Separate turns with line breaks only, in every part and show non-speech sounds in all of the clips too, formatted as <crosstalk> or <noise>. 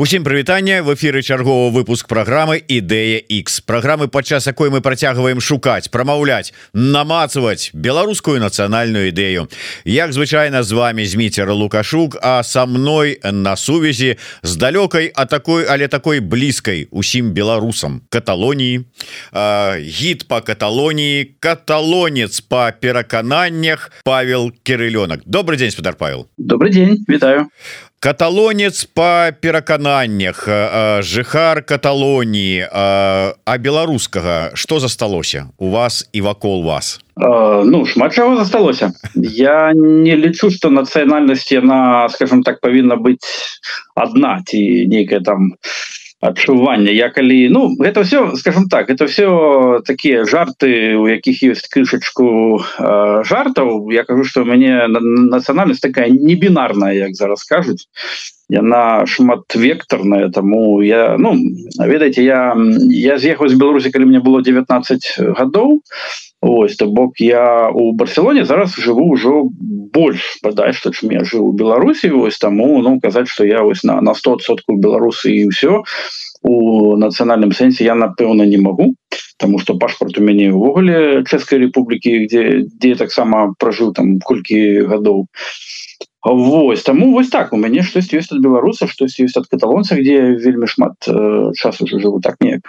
Усім прывітання в эфиры чарговы выпуск программы ідэя X программы падчас якой мы працягваем шукаць прамаўляць намацаваць беларускую нацыянальную ідэю. Як звычайна з вами зміцер лукашук а со мной на сувязі з далёкай а такой але такой блізкай усім беларусам каталоніі. Гід по каталоніі каталонец по перакананнях Павел кирылёнак добрый день спадар Павел.
Добрый день вітаю
каталонец по перакананнях жыхар каталоніі. А беларускага что засталося у вас і вакол вас?
Ну шмат чаго засталося. Я не лічу что нацыянальнасць яна скажем так павінна быць одна ці нейкая там адчування я калі ну это все скажем так это все такие жарты у якіх есть крышачку э, жартаў. Я кажу что у мяне нацыянальнасць такая не бінарная як зараз кажуць яна шматвекторная тому я ну ведаеце я я з'ехаў з беларусі калі мне было 19 гадоў. Ось то бок я у барселоне зараз живу ўжо больш бадай што чым я жыў у беларусі. Ось таму ну казаць что я вось на на 100соткаў беларусы і ўсё у нацыянальным сэнсе я напэўна не могу тому что пашпарт у мяне увогуле чэшскай Республікі где дзе таксама пражыў там колькі гадоў Вось таму вось так. У мяне штось ёсць ад беларуса штось ёсць ад каталонца где вельмі шмат э, часу уже жыву. Так неяк.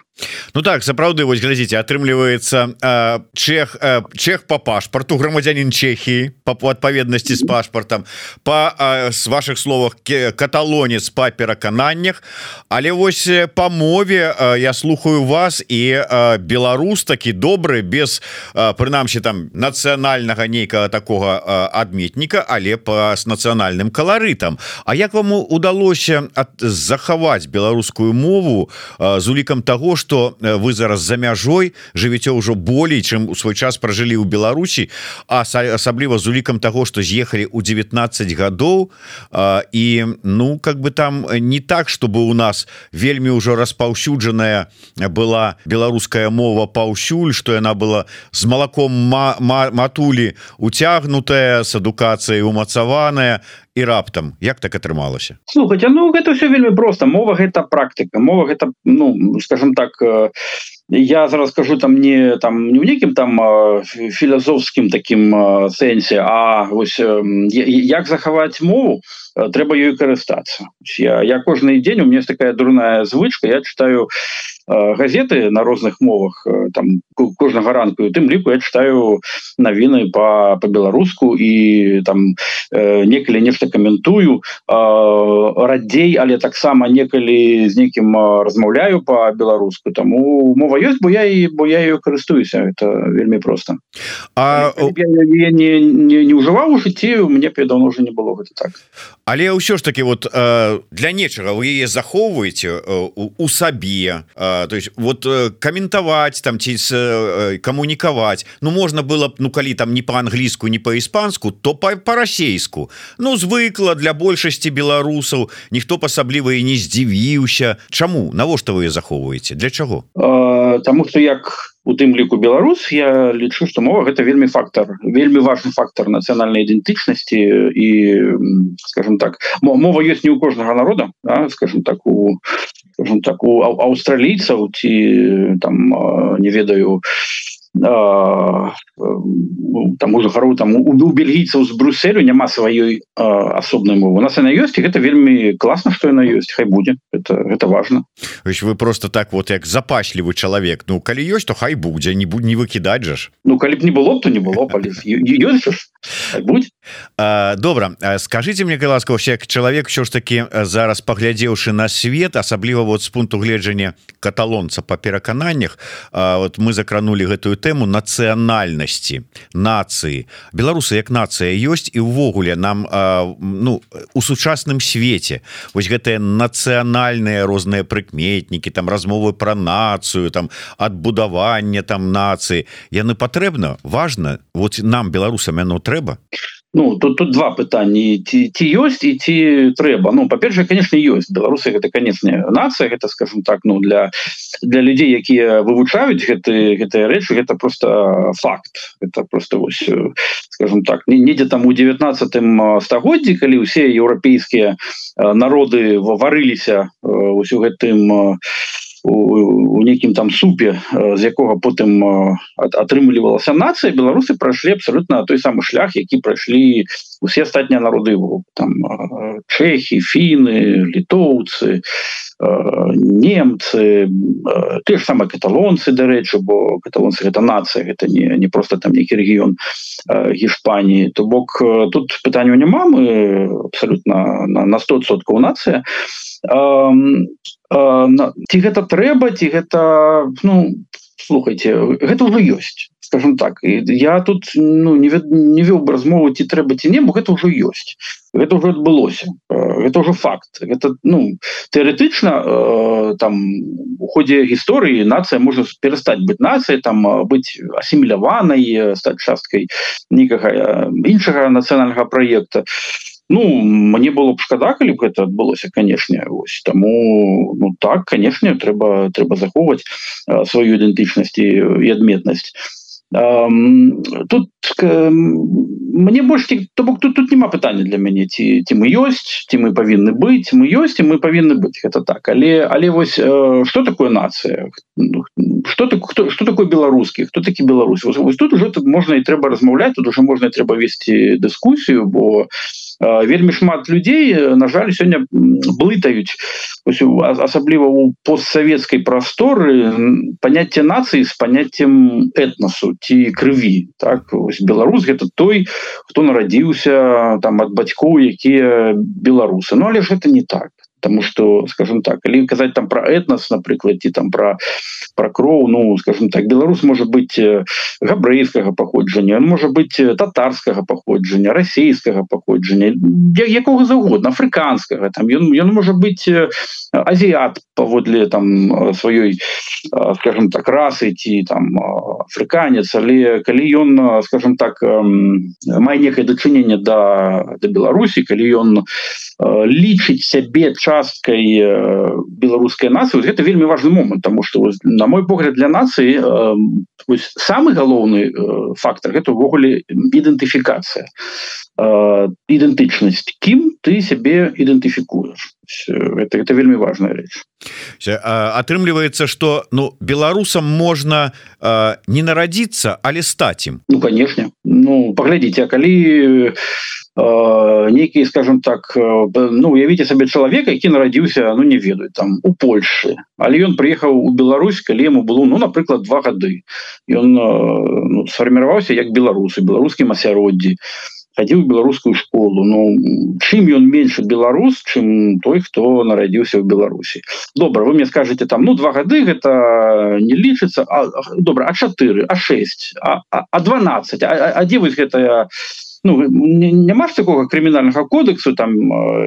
Ну так сапраўды вось глядзіце атрымліваецца э, чех э, чех по пашпарту грамадзянин Чехії по адпаведнасці з пашпартам по э, с ваших словах каталонец по перакананнях але вось по мове э, я слухаю вас і э, беларус такі добры без э, прынамсі там нацыянальнага нейкага такого э, адметніка але по с нацыянальным каларытам А як вам удалося захаваць беларускую мову з улікам того что вы зараз за мяжой жывеце ўжо болей чым у свой час пражылі ў Беларусі а асабліва з улікам того что з'ехалі у 19 гадоў і ну как бы там не так чтобы у нас вельмі ўжо распаўсюджаная была беларуская мова паўсюль что яна была з малаком матулі уцягнутая с адукацыяй умацаваная і раптам як так атрымалася
слухайте ну гэта все вельмі просто. Мова гэта практыка мова гэта ну скажем так я зараз скажу там не там не ў нейкім там філазофскім таким сэнсе А вось як захаваць мову трэба ёй карыстацца я я кожны дзень у меня такая дурная звычка я читаю газеты на розных мовах там кожнага ранку тым ліку я читаю навіны по по-беларуску і там некалі нешта каментую радзей але таксама некалі з некім размаўляю по-беларуску таму мова ёсць бо я і бо я ее карыстуюся это вельмі просто
а
я, я не, не, не ўжываў у жыцці у мне давно уже не было гэта так.
Але ўсё ж таки вот для нечага вы яе захоўваеце у сабе то есть вот каментаваць там ці камунікаваць Ну можна было б ну калі там не по-англійску не по-іспанску то по-расейску Ну звыкла для большасці беларусаў ніхто асабліва і не здзівіўся Чаму навошта вы захоўваеце для чаго
Таму что як у тым ліку Беларус я лічу что мова гэта вельмі фактор вельмі важный фактор нацыянальнай ідэнтычнасці і скажем так мова есть не у кожнага народа да, скажем так у скажем так у аўстралійцаў ці там не ведаю там гару там у бельгійцаў з брусселю няма сваёй асобнай мовы. У нас яна ёсць і гэта вельмі класна что яна ёсць хай будзе это это важно.
Вы просто так вот як запаслівы чалавек Ну калі ёсць то хай будзе не будь не выкідаць жа ж.
Ну калі б не было то не было
добра скажите мне ласка як чалавек що ж таки зараз паглядзеўшы на свет асабліва вот з пункту гледжання каталонца по перакананнях вот мы закранули гэтую тэму нацыянальнасці нацыі. Беларусы як нацыя ёсць і ўвогуле нам ну у сучасным свеце. Вось гэтыя нацыянальныя розныя прыкметнікі там размовы про нацыю там адбудавання там нацыі. Яны патрэбна? Важно вот нам беларусам яно трэба
Ну тут тут два пытанні ці, ці ёсць і ці трэба Ну па-першае конечно ёсць беларусы гэта канечне нацыя гэта скажем так ну для для людзей якія вывучаюць гэты гэтыя рэчы гэта просто факт. Это просто вось скажем так недзе там у 19 стагоддзі калі ўсе еўрапейскія народы варыліся ўсё гэтым у у нейкім там супе з якога потым атрымлівалася нацыя беларусы прайшлі абсолютно той самы шлях які прайшлі усе астатнія народы там чэхі фіны літоўцы немцы ты ж самыя каталонцы дарэчы бо каталонцы гэта нацыя гэта не не просто там нейкі рэгіён гішпаніі. То бок тут пытанняў няма мы абсолютно на, на 100соткаў нацыя ці гэта трэба ці гэта ну слухайте гэта ўжо ёсць скажем так. Я тут ну не не вёў бы размову ці трэба ці не гэта ўжо ёсць. Гэта ўжо адбылося. Это ўжо факт. Это ну тэоретычна э, там у ходзе гісторыі нацыя можа перастаць быць нацыяй там быць асіміляванай стаць часткай нікага іншага нацыянальнага праекта Ну мне было б шкада калі б гэта адбылося канешне ось. Таму ну так канешне трэба трэба захоўваць сваю ідэнтычнасць і адметнасць тут мне больш то бок тут тут няма пытання для мяне ці ці мы ёсць ці мы павінны быць мы ёсць і мы павінны быць гэта так. Але але вось что такое нацыя что так хто что такое беларускі хто такі беларус тут уже тут можна і трэба размаўляць тут уже можна трэба весці дыскусію бо вельмі шмат людзей на жаль сёння блытаюць. Асабліва у постсавецкай прасторы паняцце нацыі з паняццем этнасу ці крыві так? Ось беларус гэта той хто нарадзіўся там ад бацькоў якія беларусы Ну але ж это не так потому что скажем так или казать там про этнос напрыклад ці там про про кроў ну скажем так беларус может быть э, габрэйскага паходжання может быть э, татарскага паходжання расійскага паходжання якога заўгодна афрыканскага там ён ён может быть э, азіят паводле там сваёй скажем так расы ці там афрыканец але калі ён скажем так мае некае дачыненне да да беларусі калі ён лічыць сябе час часткай э, беларускай нацыі гэта вельмі важны момант тому что на мой погляд для нацыі э, самый галоўны э, фактор гэта увогуле ідэнтыфікацыя. Ідэнтычнасць кім ты сябе ідэнтыфікуеш. Это это вельмі важная рэч.
Атрымліваецца что ну беларусам можна не нарадзіцца але стаць ім.
Ну конечно ну паглядзіце калі у нейкі скажем так ну уявіце сабе чалавека які нарадзіўся ну не ведаю там у Польшы але ён прыехаў у Беларусь калі яму было ну напрыклад два гады ён ну, сфарміраваўся як беларусы беларускім асяроддзі хадзіў беларускую школу. Ну чым ён менш беларус чым той хто нарадзіўся ў Беларусі добра вы мне скажете там ну два гады гэта не лічыцца добра а 4 а 6 а, а, а 12 а, а дзе вось гэтая ну няма ж такого крымінальнага кодексу там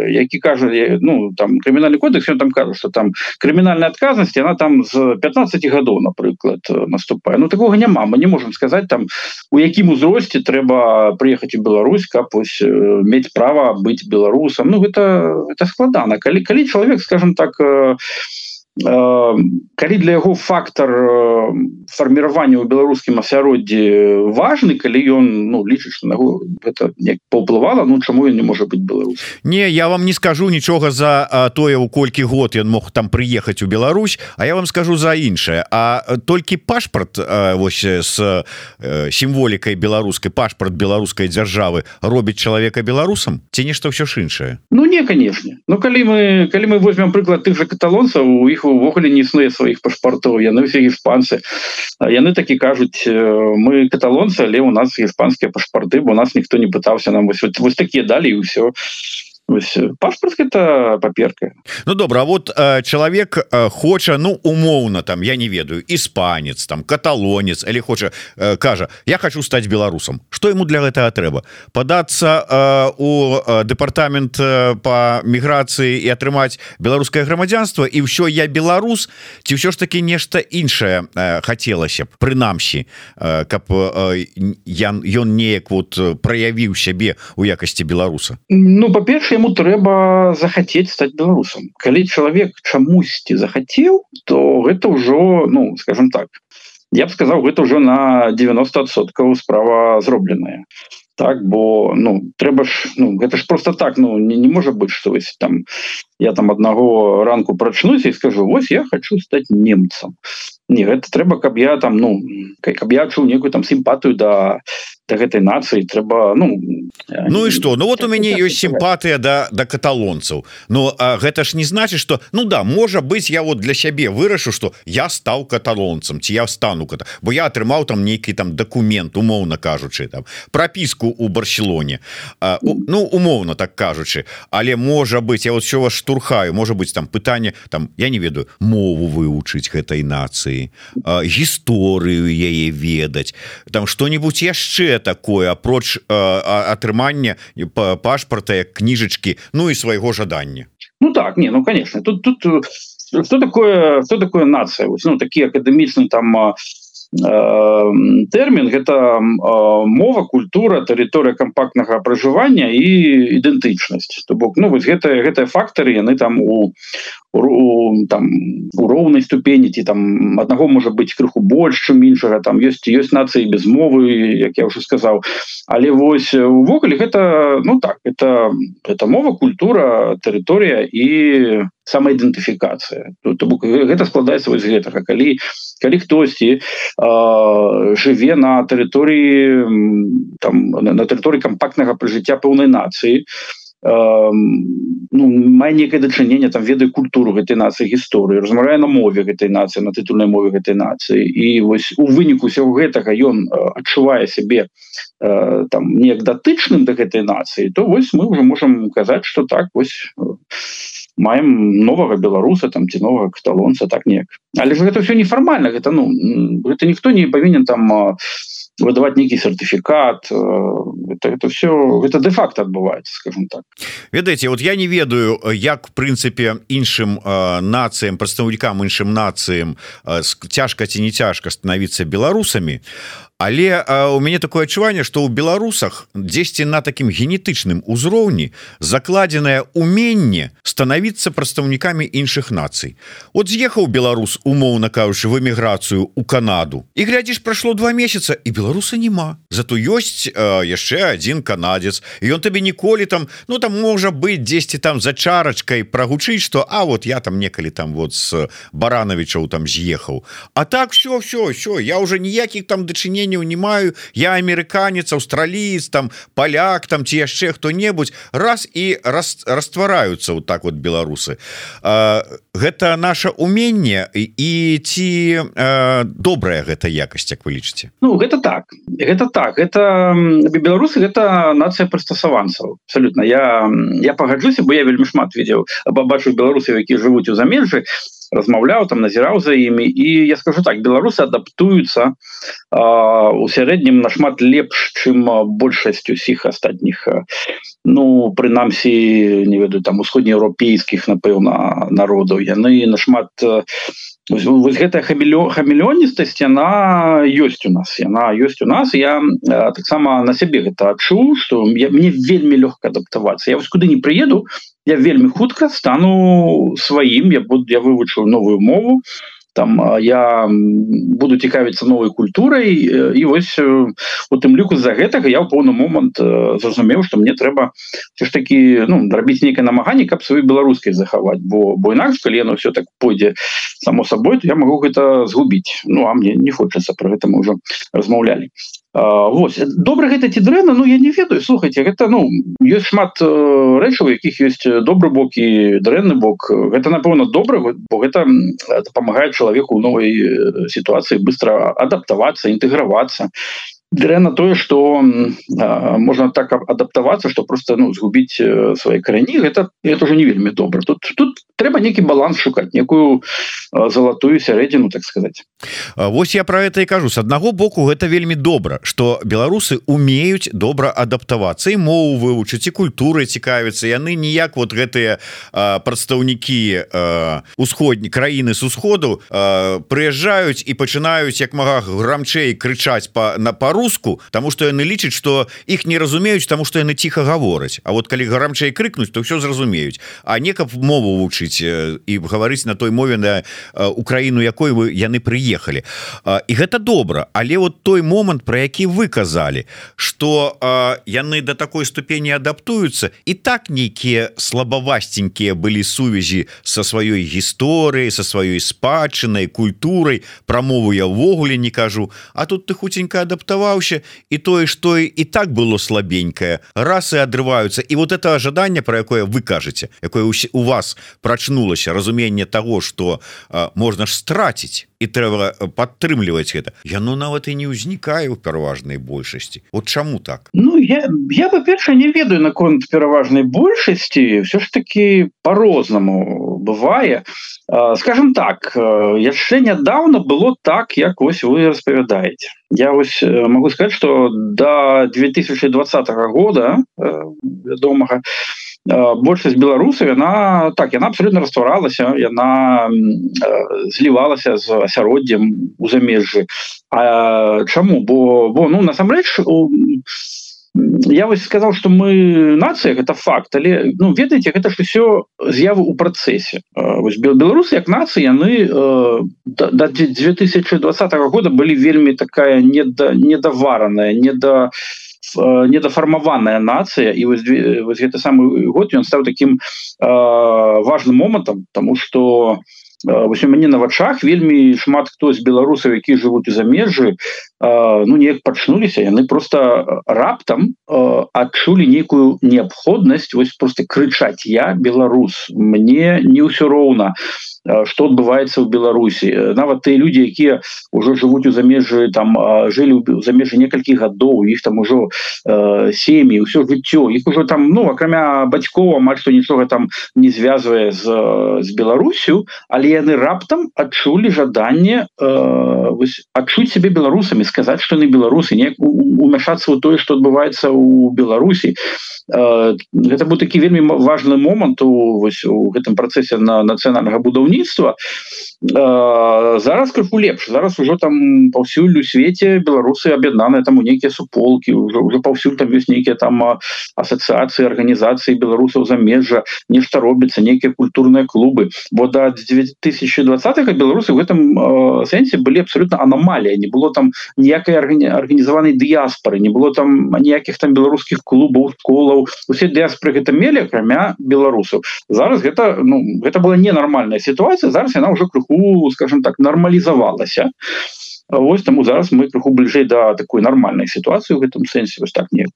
які кажа ну там крымінальны кодекс там кажа что там крымінальная адказнасць она там з 15 гадоў напрыклад наступае ну такого няма мы не можем сказать там у якім узросце трэба прыехаць у Беларусь каб ось мець права быць беларусам ну гэта это складана калі калі чалавек скажем так у калі для яго фактор фарміравання ў беларускім асяроддзі важны калі ён ну лічыць на гэта не паўплывала Ну чаму ён не можа быть беларус
не я вам не скажу нічога за тое у колькі год ён мог там прыехаць у Беларусь А я вам скажу за іншае. А толькі пашпарт вось с сімволікай беларускай пашпарт беларускай дзяржавы робіць чалавека беларусам ці нешта ўсё ж іншае?
Ну не канешне Ну калі мы калі мы возьмем прыклад тых же каталонцаў у іх увогуле не існуе сваіх пашпартоў яны ўсе іспанцы. Яны такі кажуць мы каталонцы але у нас іспанскія пашпарты бо нас ніхто не пытаўся нам вось, вось такія далі і ўсё пашпарт это паперка
Ну добра вот э, чалавек э, хоча ну умоўна там я не ведаю іспанец там каталонец или хоча э, кажа я хочу стаць беларусам что ему для гэтага трэба падацца у дэпартамент по міграцыі і атрымаць беларускае грамадзянство і ўсё я беларус ці ўсё ж таки нешта іншае хацелася б прынамсі каб я ён неяк вот праявіў сябе у якасці беларуса.
Ну па-перша ему трэба захацець стаць беларусам калі чалавек чамусьці захацеў то гэта ўжо ну скажем так я б сказаў гэта ўжо на 90соткаў справа зробленая так бо ну трэба ж ну гэта ж просто так ну не, не можа быть что вось там я там аднаго ранку прачнусь і скажу Вось я хочу стаць немцам не гэта трэба каб я там ну каб я чуў некую там сімпатыю да да гэтай нацыі трэба ну
Ну і что? Ну вот у мяне ёсць сімпатыя да да каталонцаў Ну а гэта ж не значит что ну да можа быть я вот для сябе вырашу что я стаў каталонцам ці я стану ката бо я атрымаў там нейкі там документ умоўна кажучы там пропіску у барселоне. А, у, Ну умоўна так кажучы але можа быть я вот все вас штурхаю можа быть там пытанне там я не ведаю мову вывучыць гэтай нацыі гісторыю яе ведаць там что-нибудь яшчэ такое апроч атрымання пашпарта як кніжачки Ну і свайго жадання
Ну так не ну конечно тут тут что такое что такое нация ну такие акадэмічны там тэрмін гэта мова культура тэрыторыя кампактнага пражывання і ідэнтычнасць то бок ну вось гэта гэтыя фактары яны там у у там у роўнай ступені ці там аднаго можа быць крыху больш чым іншага. Там ёсць ёсць нацыі без мовы як я уже сказаў. Але вось увогуле гэта ну так это это мова культура тэрыторыя і самаідэнтыфікацыя то бок гэта складаецца вось гэтага калі калі хтосьці жыве на тэрыторыі там на тэрыторыі кампактнага прыжыцця пэўнай нацыі то ну, мае некае дачыненне там ведаю культуру гэтай нацыі гісторыі размаўляе на мове гэтай нацыі на тытульнай мове гэтай нацыі і вось у выніку усяго гэтага ён адчувае сябе там неяк датычным да гэтай нацыі то вось мы уже можемм казаць что так вось маем новага беларуса там ці новага каталонца так неяк. Але ж гэта все нефармальна гэта ну гэта ніхто не павінен там некий сертификат э, это, это все это де-факт отбывается скажем так.
Ведаете вот я не ведаю як в принципе іншим э, нациям прадстаўнікам іншым нациям э, цяжка ці не цяжка становиться беларусамі але а, у мяне такое адчуванне что у беларусах 10 на таким генетычным узроўні закладзенае уменне становіцца прадстаўнікамі іншых нацый. От з'ехаў беларус умоўна кажучы в эміграцыю у Канаду. І глядзіш прошло два месяца і беларуса няма. Зато ёсць яшчэ один канадец і он табе ніколі там ну там можа быть 10 там за чарачкой прогучыць что А вот я там некалі там вот с барановичаў там з'ехаў А так все все все я уже ніякіх там дачынений дачыненняў не маю я амерыканец аўстраліец там поляк там ці яшчэ хто-небудзь. Раз і раз раствараюцца вот так вот беларусы. А, гэта наше уменне і ці добрая гэта якасць як вы лічыце?
Ну гэта так. Гэта так. Это беларусы гэта нацыя прыстасаванцаў абсолютно я я пагаджуся бо я вельмі шмат видеў бачу беларусаў які жывуць у замежжы размаўляў там назіраў за імі і я скажу так беларусы адаптуюцца у сярэднім нашмат лепш чым большасць усіх астатніх ну прынамсі не ведаю там усходнееўрапейскіх напэўна народаў яны нашмат вось гэтая хамелё хамелёністасць яна ёсць у нас яна ёсць у нас. Я таксама на сябе гэта адчуў что я мне вельмі лёгка адаптавацца. Я вось куды не прыеду я вельмі хутка стану сваім я буду я вывучыў новую мову там я буду цікавіцца новой культурай і вось у тым ліку з-за гэтага я ў поўны момант зразумеў что мне трэба ж таки ну рабіць нейкае намаганне каб сваю беларускай захаваць. Бо бо інакш калі яно все так пойдзе само сабой то я могу гэта згубіць. Ну а мне не хочацца про гэта мы ўжо размаўлялі Вось добра гэта ці дрэнна Ну я не ведаю. Слухайте гэта ну ёсць шмат рэчаў якіх ёсць добры бок і дрэнны бок. Гэта напэўна добра бо гэта дапамагае чалавеку ў новай сітуацыі быстро адаптавацца інтэгравацца дрэнна тое что можна так адаптавацца что просто ну згубіць свои карані гэта это уже не вельмі добра тут тут трэба нейкі баланс шукаць некую залатую сярэдзіну так сказать.
Вось я про это и кажу. С аднаго боку гэта вельмі добра что беларусы умеюць добра адаптавацца і мову вывучыць і культуры цікавіцца яны ніяк вот гэтыя прадстаўнікі усходні краіны с усходу прыязджаюць і пачынаюць як мага грамчэй крычаць по на по-руску тому что яны лічаць что іх не разумеюць тому что яны ціха гавораць. А вот калі грамчэй крыкнуць то все зразумеюць. А не каб мову вучыць і гаварыць на той мове на Украіну якой вы яны прыехалі. І гэта добра але вот той момант про які вы казалі что яны до такой ступені адаптуюцца і так нейкія слабавасценькія былі сувязі со сваёй гісторыяй со сваёй спадчынай культурай. Про мову я ўвогуле не кажу А тут ты хутенька адаптаваўся і тое что і так было слабенькое. Раз и адрываюцца і вот это ожидание про якое вы кажаце якое у вас прачнулася разуменне того что можна ж страціць і трэба падтрымліваць гэта яно нават і не ўзнікае ў пераважнай большасці вот чаму так?
Ну я, я па-перша не ведаю наконт пераважнай большасці все ж таки по-рознаму бывае скажем так яшчэ нядаўна было так як вось вы распавядаеце я вось могу сказать что до 2020 года вядомага большасць беларусаў яна так яна абсолютно растваралася яна злівалася з асяроддзем у замежжы. А чаму? Бо бо ну насамрэч у я вось сказал что мы нацыя гэта факт але ну ведаеце гэта ж все з'явы у працэсе. Вось беларусы як нацыі яны э, до 2020 года былі вельмі такая недавараная не да недафармаваная нацыя і вось, вось гэта самы год ён стаў таким э, важным момантам тому что вось у мяне на вачах вельмі шмат хто з беларусаў які жывуць у замежжы ну неяк пачнуліся яны просто раптам адчулі нейкую неабходнасць вось просто крычаць я беларус мне не ўсё роўна что адбываецца ў беларусі нават тыя людзі якія ўжо жывуць у замежжы там жылі ў замежжы некалькі гадоў іх там ужо э, сем'і ўсё жыццё. Іх ужо там ну акрамя бацькоў амаль што нічога там не звязвае з з беларусю але яны раптам адчулі жаданне э, адчуць себе беларусамі сказаць что на беларусы не умяшацца ў тое что адбываецца у беларусі гэта быў такі вельмі важны момант у вось у гэтым працэсе на нацыянальнага будаўніцтва зараз крыху лепш. Зараз ужо там паўсюль у свеце беларусы аб'яднаныя там у нейкія суполки уже уже паўсюль там ёсць нейкія там асацыяцыі арганізацыі беларусаў замежжа нешта робіцца нейкія культурныя клубы. Бо да 2020 беларусы в гэтым сэнсе былі абсолютно аномалія не было там ніякай арганізаванай дыяспоры не было там ніякіх там беларускіх клубаў школаў. Усе дыаспоры гэта мелі акрамя беларусаў. Зараз гэта ну гэта была ненармальная ситуация зараз яна уже крыху скажем так нармалізавалася Вось таму зараз мы крыху бліжэй да такой нармальнай сітуацыі в гэтым сэнсе вось так не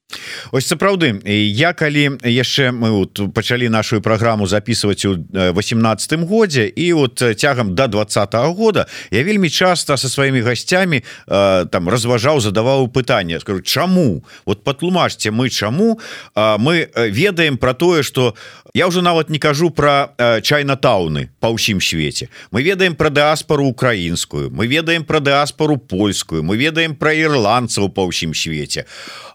ось сапраўды я калі яшчэ мы вот пачалі нашу праграму записывать у 18 годзе і вот цягам до да 20 -го года я вельмі часто со сваімі гасцямі э, там разважаў задаваў пытанне скажу чаму вот патлумажце мы чаму э, мы ведаем про тое что я уже нават не кажу про э, чайнатауны по ўсім свеце мы ведаем про дыаспору украінскую мы ведаем про дыаспору польскую. Мы ведаем про ірландцаў по ўсім свеце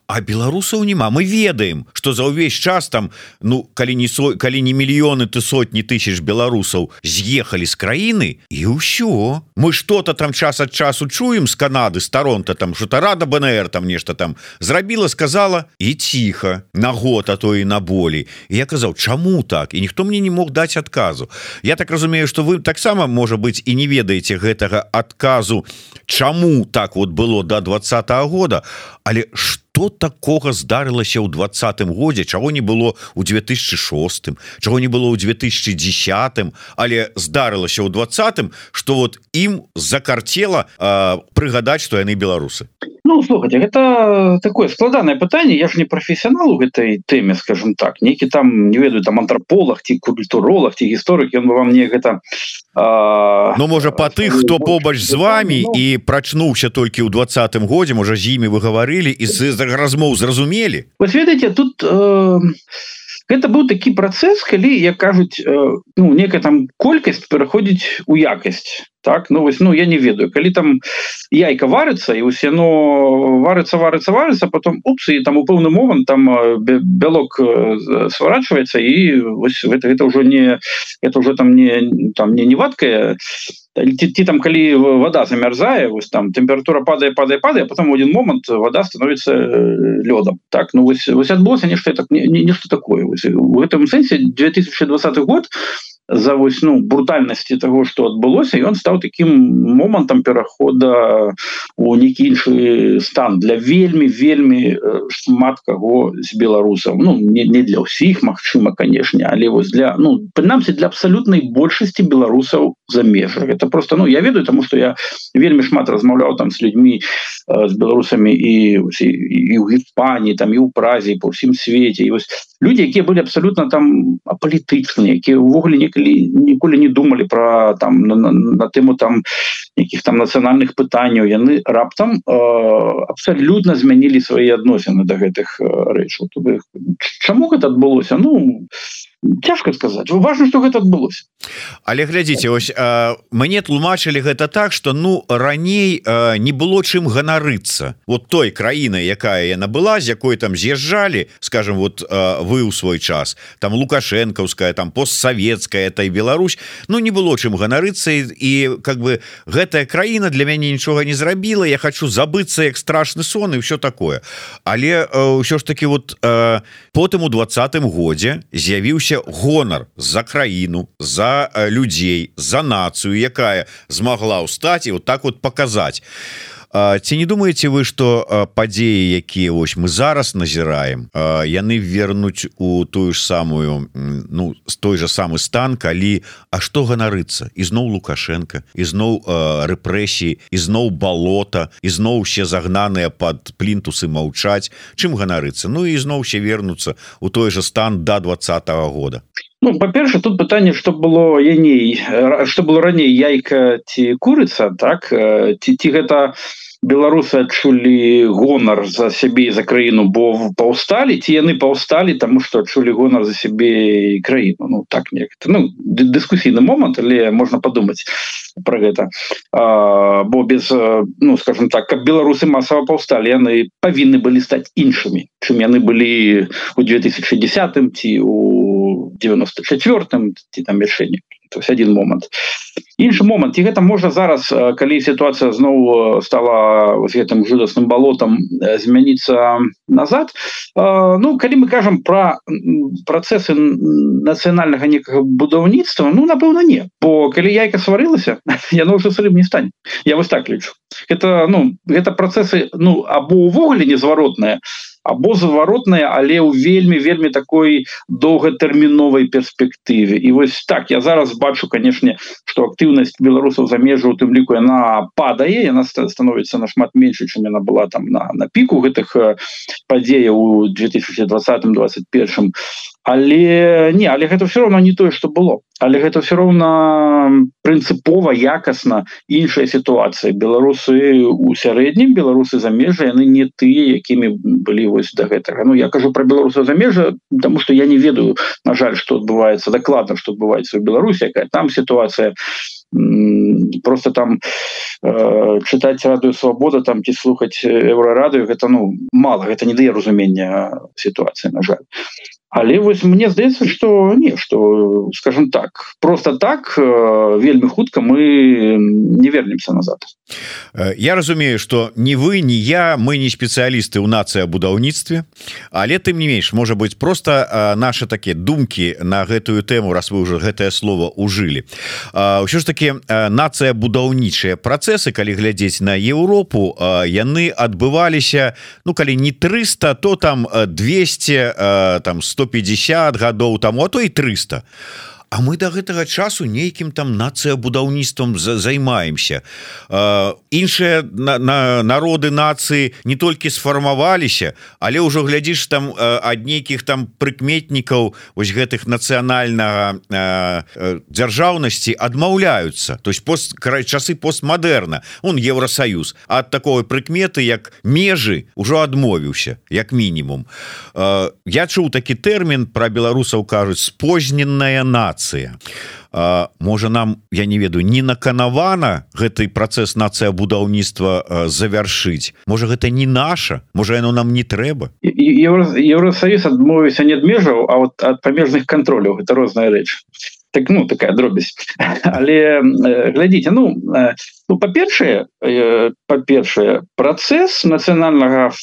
а беларусаў няма. Мы ведаем что за ўвесь час там ну калі не со калі не мільёны ты сотні тысяч беларусаў з'ехалі з краіны і ўсё. Мы что-то там час ад часу чуем з Канады старонта там что-то рада БНР там нешта там зрабіла сказала і ціха на год а то і на болей. Я казаў чаму так? І ніхто мне не мог даць адказу. Я так разумею что вы таксама можа быть і не ведаеце гэтага адказу Чаму так вот было до да 20 -го года. Але что что такого здарылася ў двадцатым годзе? Чаго не было у 2006 чаго не было ў 2010 але здарылася ў двадцатым что вот ім закарцела прыгадаць что яны беларусы
Ну слухайте это такое складанное пытанне. Я ж не професіянал у гэтай тэме скажем так. Некі там не ведаю там антрополог ці культуролог ці гісторык ён бы вам мне гэта
а... Ну можа по тых хто побач з вами ну... і прачнуўся толькі ў двадцатым годзе можа з імі вы гаварылі і з размоў зразумелі.
Вы ведаеце тут э гэта быў такі працэс калі як кажуць э, ну некая там колькасць пераходзіць у якасць так? Ну вось ну я не ведаю. Калі там яйка варыцца і усе но варыцца варыцца варыцца потом упсы і там у пэўны момант там э, бялок э, сворачивается і вось это это ўжо не это уже там не там не не вадкая ці, ці там калі вода замярзае вось там температура падае падае падае потом один момант вода становится лёдам так ну вось вось адбылося нешта так не, не, нешта такое. Вось, в этом сэнсе 2020 год за вось ну брутальнасці того что адбылося ён стаў таким момантам перахода у некі іншы стан для вельмі вельмі шмат каго з беларусаў. Ну не, не для ўсіх Мачыма канешне але вось для ну прынамсі для абсалютнай большасці беларусаў за межах это просто ну я ведаю тому что я вельмі шмат размаўляў там с людьми з беларусамі і і у Іспаніі там і ў празе по ўсім свеце. І вось люди якія былі абсолютно там апалітычныя якія увогуле некалі ніколі не думали про там на, на, на тэму там якіх там нацыянальных пытанняў яны раптам э, абсалютна змянілі свае адносіны до гэтых э, рэчаў чаму гэта адбылося? Ну цяжко сказать важно что гэта адбылося?
Але глядзіце ось э, мне тлумачылі гэта так что ну раней э, не было чым ганарыцца. Вот той краіны якая яна была з якой там з'язджалі скажем вот э, вы ў свой час там лукашэнкаўская там постсавецкая этой Беларусь ну не было чым ганарыцца і, і как бы гэтая краіна для мяне нічога не зрабіла я хочу забыцца як страшны сон і все такое. Але ўсё ж таки вот э, потым у двадцатым годзе з'явіўся адбыўся гонар за краіну за людзей за нацыю якая змагла ўстаць і вот так вот показать ці не думаете вы что падзеі якія вось мы зараз назіраем яны вернуць у тую ж самую ну з той же самы стан калі А что ганарыцца? Ізноў лукашенко ізноў рэпрэсіі ізноў балота ізноў усе загнаныя под плінтусы маўчаць. Чым ганарыцца? Ну і зноў все вернуцца у той же стан до двадцатого года.
Ну, по-перша тут пытанне что было яней что было раней яйка ці курыца так? Ці ці гэта беларусы адчулі гонар за сябе за краіну бо паўсталі ці яны паўсталі тому что адчулі гонар за сябе краіну. Ну так не ну, дыскусійны момант але можна подумать про гэта. А, бо без ну скажем так как беларусы масава паўсталі яны павінны былі стаць іншымі чым яны былі у 2010 ці у 94 ці там рашэнне то есть один момант іншы момант. І гэта можна зараз калі сітуацыя зноў стала вот гэтым жудасным балотам змяніцца назад. Ну калі мы кажам про працэсы нацыянальнага некага будаўніцтва ну напэўна не. По калі яйка сварылася <laughs> яно уже срым не стань я вось так лічу. Это ну гэта працэсы ну або увогуле незваротная або заваротная але ў вельмі вельмі такой доўгатэрміновай перспектыве. І вось так я зараз бачу канешне что актыўнасць беларусаў за межу у тым ліку яна падае яна становіцца нашмат менш чым яна была там на на піку гэтых падзеяў у 2020 21 але не але гэта все равно не тое что было. Але гэта все роўна прынцыпова якасна іншая сітуацыя. Беларусы у сярэднім беларусы за межа яны не тыя якімі былі вось до гэтага. Ну я кажу про беларуса за межа потому что я не ведаю на жаль что адбываецца дакладна что адбываецца в беларусі якая там сітуацыя. Просто там э, чытаць радыю свабода там ці слухаць еўрарадыю гэта ну мало гэта не дае разумення сітуацыі на жаль але вось мне здаецца что не что скажем так просто так вельмі хутка мы не вернемся назад.
Я разумею что не вы не я мы не спецыялісты у нацыя будаўніцтве але тым не менш может быть просто наши такія думкі на гэтую тэму раз вы уже гэтае слово ужылі ўсё ж таки нацыя будаўнічыя працесы калі глядзець на Еўропу яны адбываліся ну калі не 300 то там 200 там 100 150 гадоў таму а то і 300 А мы до гэтага часу нейкім там нацыя будаўніцтвам займаемся. Іншыя на, на народы нацыі не толькі сфармаваліся але ўжо глядзіш там ад нейкіх там прыкметнікаў вось гэтых нацыянальнага дзяржаўнасці адмаўляюцца. То есть пост край часы постмадэрна он Еўросаюз ад такой прыкметы як межы ўжо адмовіўся як мінімум. Я чуў такі тэрмін про беларусаў кажуць спозненная нацыя можа нам я не ведаю не наканавана гэты працэс нацыя будаўніцтва завяршыць. Можа гэта не наша можа яно нам не трэба.
Еўросаюз адмовіўся не ад межаў а вот ад памежных контроляў это розная рэч. Так ну такая дробязь. <laughs> Але глядзіце ну, ну па-першае па-першае працэс нацыянальнага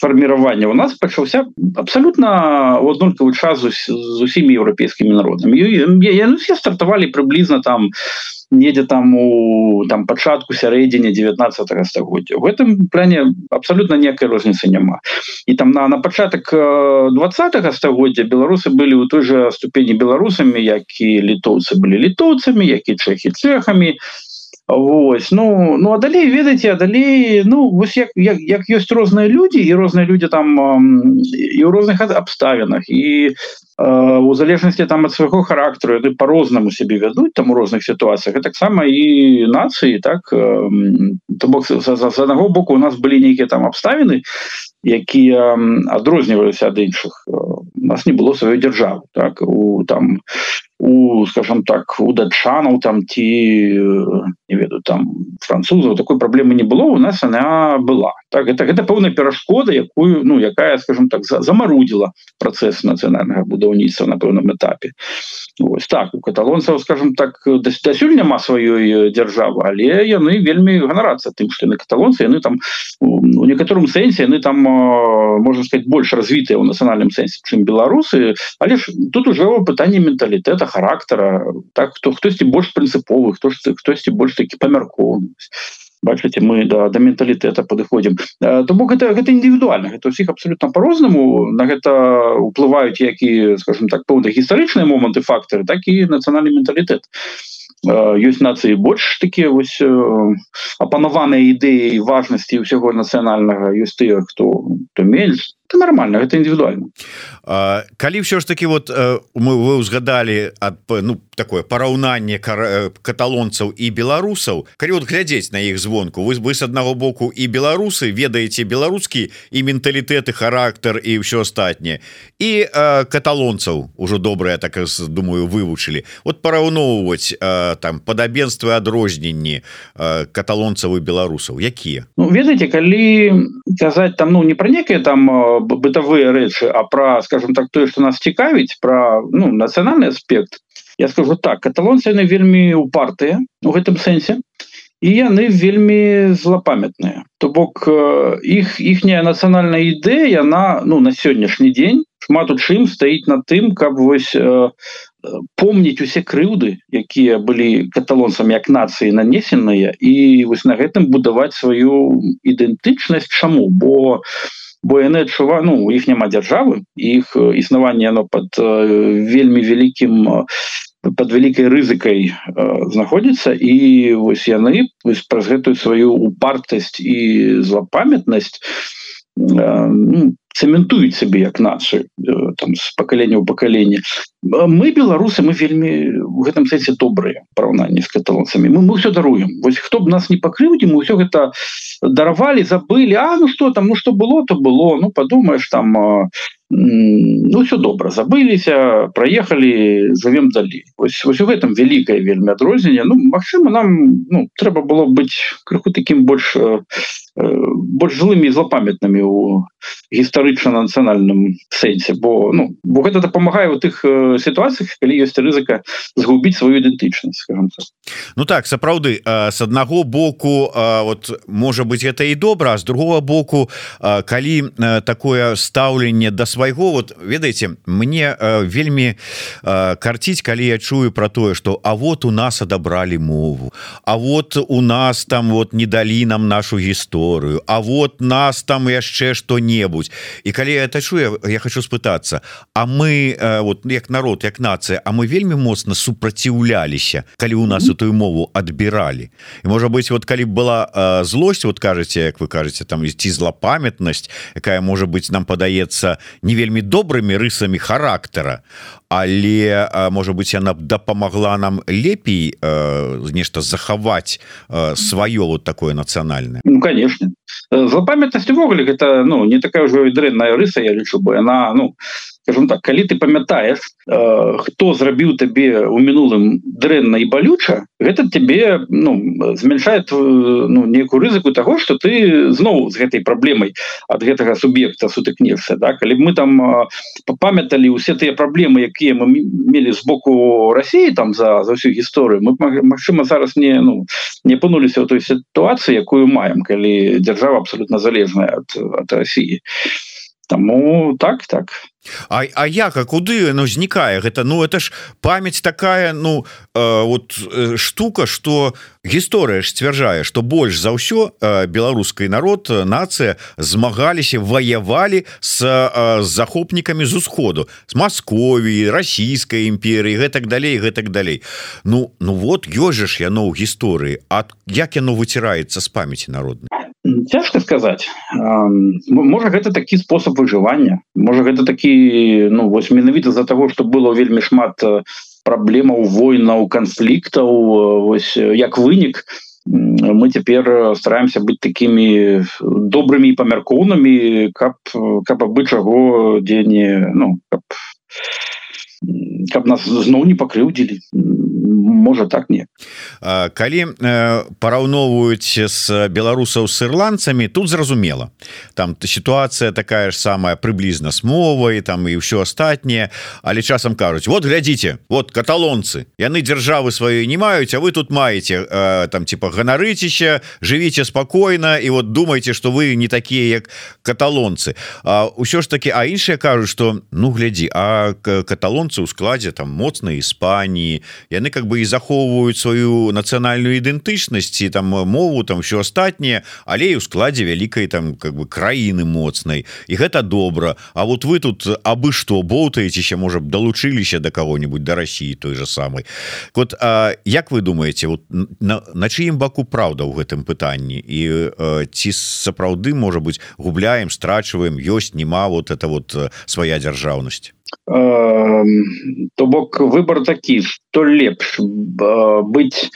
фарміравання у нас пачаўся абсолютно у аднолькавы час з усімі еўрапейскімі народамі яны все стартавалі прыблізна там недзе там у там пачатку сярэдзіне 19 стагоддзя в этом плане абсолютно некай розніцы няма і там на на пачатак 20 стагоддзя беларусы былі ў той же ступені беларусамі які літоўцы былі літоўцамі які чэхі цехамі Вось ну ну а далей ведаеце далей ну вось як, як, як ёсць розныя людзі і розныя людзі там і ў розных абставінах і у залежнасці там ад свайго характару ты по-рознаму себе вядуць там у розных сітуацыях таксама і нацыі так то бок з аднаго боку у нас былі нейкія там абставіны якія адрозніваліся ад іншых. У нас не было сваёй дзяржавы так у там у скажем так у датчанаў там ці не ведаю там французаў такой праблемы не было у нас она была так это гэта пэўная перашкода якую ну якая скажем так замарудзіла працэс нацыянальнага будаўніцтва на пэўным этапе Вось так у каталонцаў скажем так дасюль няма сваёй дзяржавы але яны вельмі ганарацца тым што на каталонцы яны там у некаторым сэнсе яны там можна сказать больш развітыя ў нацыянальным сэнсе чым беларусы але ж тут уже пытанне менталітэта характара так хто хтосьці больш прынцыповы хто ж хтосьці больш такі памяркоўнасць бачыце мы да да менталітэта падыходзім то бок гэта гэта індывідуальна гэта ўсіх абсолютно по-рознаму на гэта уплываюць які скажем так поўна гістарычныя моманты фактары так і нацыянальны менталітэт ёсць нацыі больш такія вось апанаваныя ідэі важнасці ўсяго нацыянальнага ёсць тыя хто то менш это нормально это індывідуальна
калі все ж таки вот мы вы узгадали ад ну такое параўнанне каталонцаў і беларусаў калі вот глядзець на іх звонку. Вы вы с аднаго боку і беларусы ведаеце беларускі і менталітэты характар і ўсё астатняе і каталонцаў ужо добрая так думаю вывучылі вот параўноўваць там падабенствы адрозненні каталонцаў і беларусаў якія
ну, ведаеце калі казаць там ну не пра некае там бытавыя рэчы а про скажем так тое что нас цікавіць про ну нацыянальны аспект я скажу так каталонцы яны вельмі упартыя у гэтым сэнсе і яны вельмі злапамятныя то бок іх іхняя нацыянальная ідэя яна ну на сённяшні дзень шмат у чым стаіць на тым каб вось э, помніць усе крыўды якія былі каталонцам як нацыі нанесеныя і вось на гэтым будаваць сваю ідэнтычнасць чаму? Бо у бо яны адчува ну у іх няма дзяржавы іх існаванне оно под вельмі вялікім под вялікай рызыкай знаходзіцца. І вось яны праз гэтую сваю упартасць і злапамятнасць ну, цементуюць сабе як нацыю там з пакалення ў пакаленне мы беларусы мы вельмі в гэтым сэнсе добрыя параўнанні з каталонцамі мы мы все даруем. Вось хто б нас не пакрыўдзі мы ўсё гэта даравалі забылі А ну что там ну что было то было. Ну подумаешь там ну все добра забыліся проехали живем далей ось, ось у гэтым вялікае вельмі адрозненне ну Мачыма нам ну трэба было быць крыху таким больш э, больш жылымі злапамятнымі у гістарычна нацыянальным сэнсе бо ну бо гэта дапамагае у тых сітуацыях калі ёсць рызыка згубіць сваю ідэнтычнасць
Ну так сапраўды с аднаго боку вот можа быть гэта і добра з другого боку калі такое стаўленне да свайго вот ведаеце мне вельмі карціць калі я чую про тое что А вот у нас адабралі мову А вот у нас там вот не далі нам нашу гісторию гісторыю А вот нас там яшчэ что-небудзь і калі это чую я хочу спытацца А мы вот як народ як нацыя А мы вельмі моцна супраціўляліся калі у нас эту мову адбіралі? І можа быть вот калі была злость вот кажаце як вы кажаце там ісці злапамятнасць якая можа быть нам падаецца не вельмі добрымі рысамі характара але можа быть яна б дапамагла нам лепей нешта захаваць сваё вот такое нацыянальное
ну конечно. Злапамятнасць увогуле гэта ну не такая ўжо і дрэнная рыса я лічу бы. Она ну скажем так калі ты памятаешь э, хто зрабіў табе у мінулым дрэнна і балюча гэта тебе ну змяншает ну некую рызыку того что ты зноў з гэтай праблемай ад гэтага суб'екта сутыкнешься да? Калі мы там памяталі усе тыя праблемы якія мы мелі з боку Росіі там за за всю гісторыю мы Мачыма зараз не ну не апынуліся ў той сітуацыі якую маем калі дзяржава абсолютно залежная ад ад Росіі Таму так так
А, а як а куды ну знікае? Гэта ну это ж памяць такая ну э, вот э, штука что гісторыя ж сцвярджае что больш за ўсё э, беларускай народ нацыя змагаліся ваявалі с э, захопнікамі з усходу. З Масковіі расійскай імперыі гэтак далей гэтак далей. Ну ну вот ёжаш яно ў гісторыі. А як яно выціраецца з памяці народнай
цяжка сказаць. Можа гэта такі спосаб выжывання. Можа гэта такі ну вось менавіта з-за того что было вельмі шмат праблемаў войнаў канфліктаў ось як вынік мы цяпер стараемся быць такімі добрымі памяркоўнымі каб каб абы чаго дзеянне ну каб каб нас зноў не пакрыўдзілі можа так не
калі параўноўваюць з беларусаў с ірландцамі тут зразумела. Там сітуацыя такая ж самая прыблізна с мовай там і ўсё астатняе. Але часам кажуць вот глядзіце вот каталонцы яны дзяржавы сваёй не маюць А вы тут маеце там типа ганарыцеся жывіце спакойна і вот думаеце что вы не такія як каталонцы ўсё ж таки а іншыя кажуць что ну глядзі а каталонцы ў складзе там моцнай Іспаніі яны как бы і захоўваюць сваю нацыянальную ідэнтычнасць і там мову там все астатняе але і ў складзе вялікай там как бы краіны моцнай. І гэта добра. А вот вы тут абы што боўтаецеся можа б далучыліся до кого-нибудь до России той же самой вот а, як вы думаете вот на, на чыім баку праўда ў гэтым пытанні? І ці сапраўды можа быть губляем страчваем ёсць нема вот это вот свая дзяржаўнасць?
То бок выбор такі что лепш быть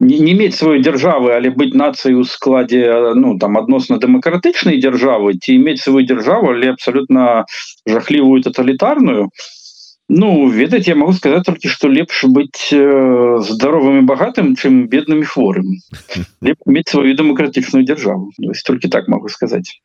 не, не мець сваёй дзяржавы але быть нацыяй у складзе ну там адносна дэмакратычнай дзяржавы ці иметь сваю дзяржаву але абсолютно жахлівую тоталітарную Ну ведаць я могу сказать только что лепш быть э, здоровым і богатым чым бедным і хворым. <laughs> Иметь сваю дэмакратычную дзяржаву только так могу сказать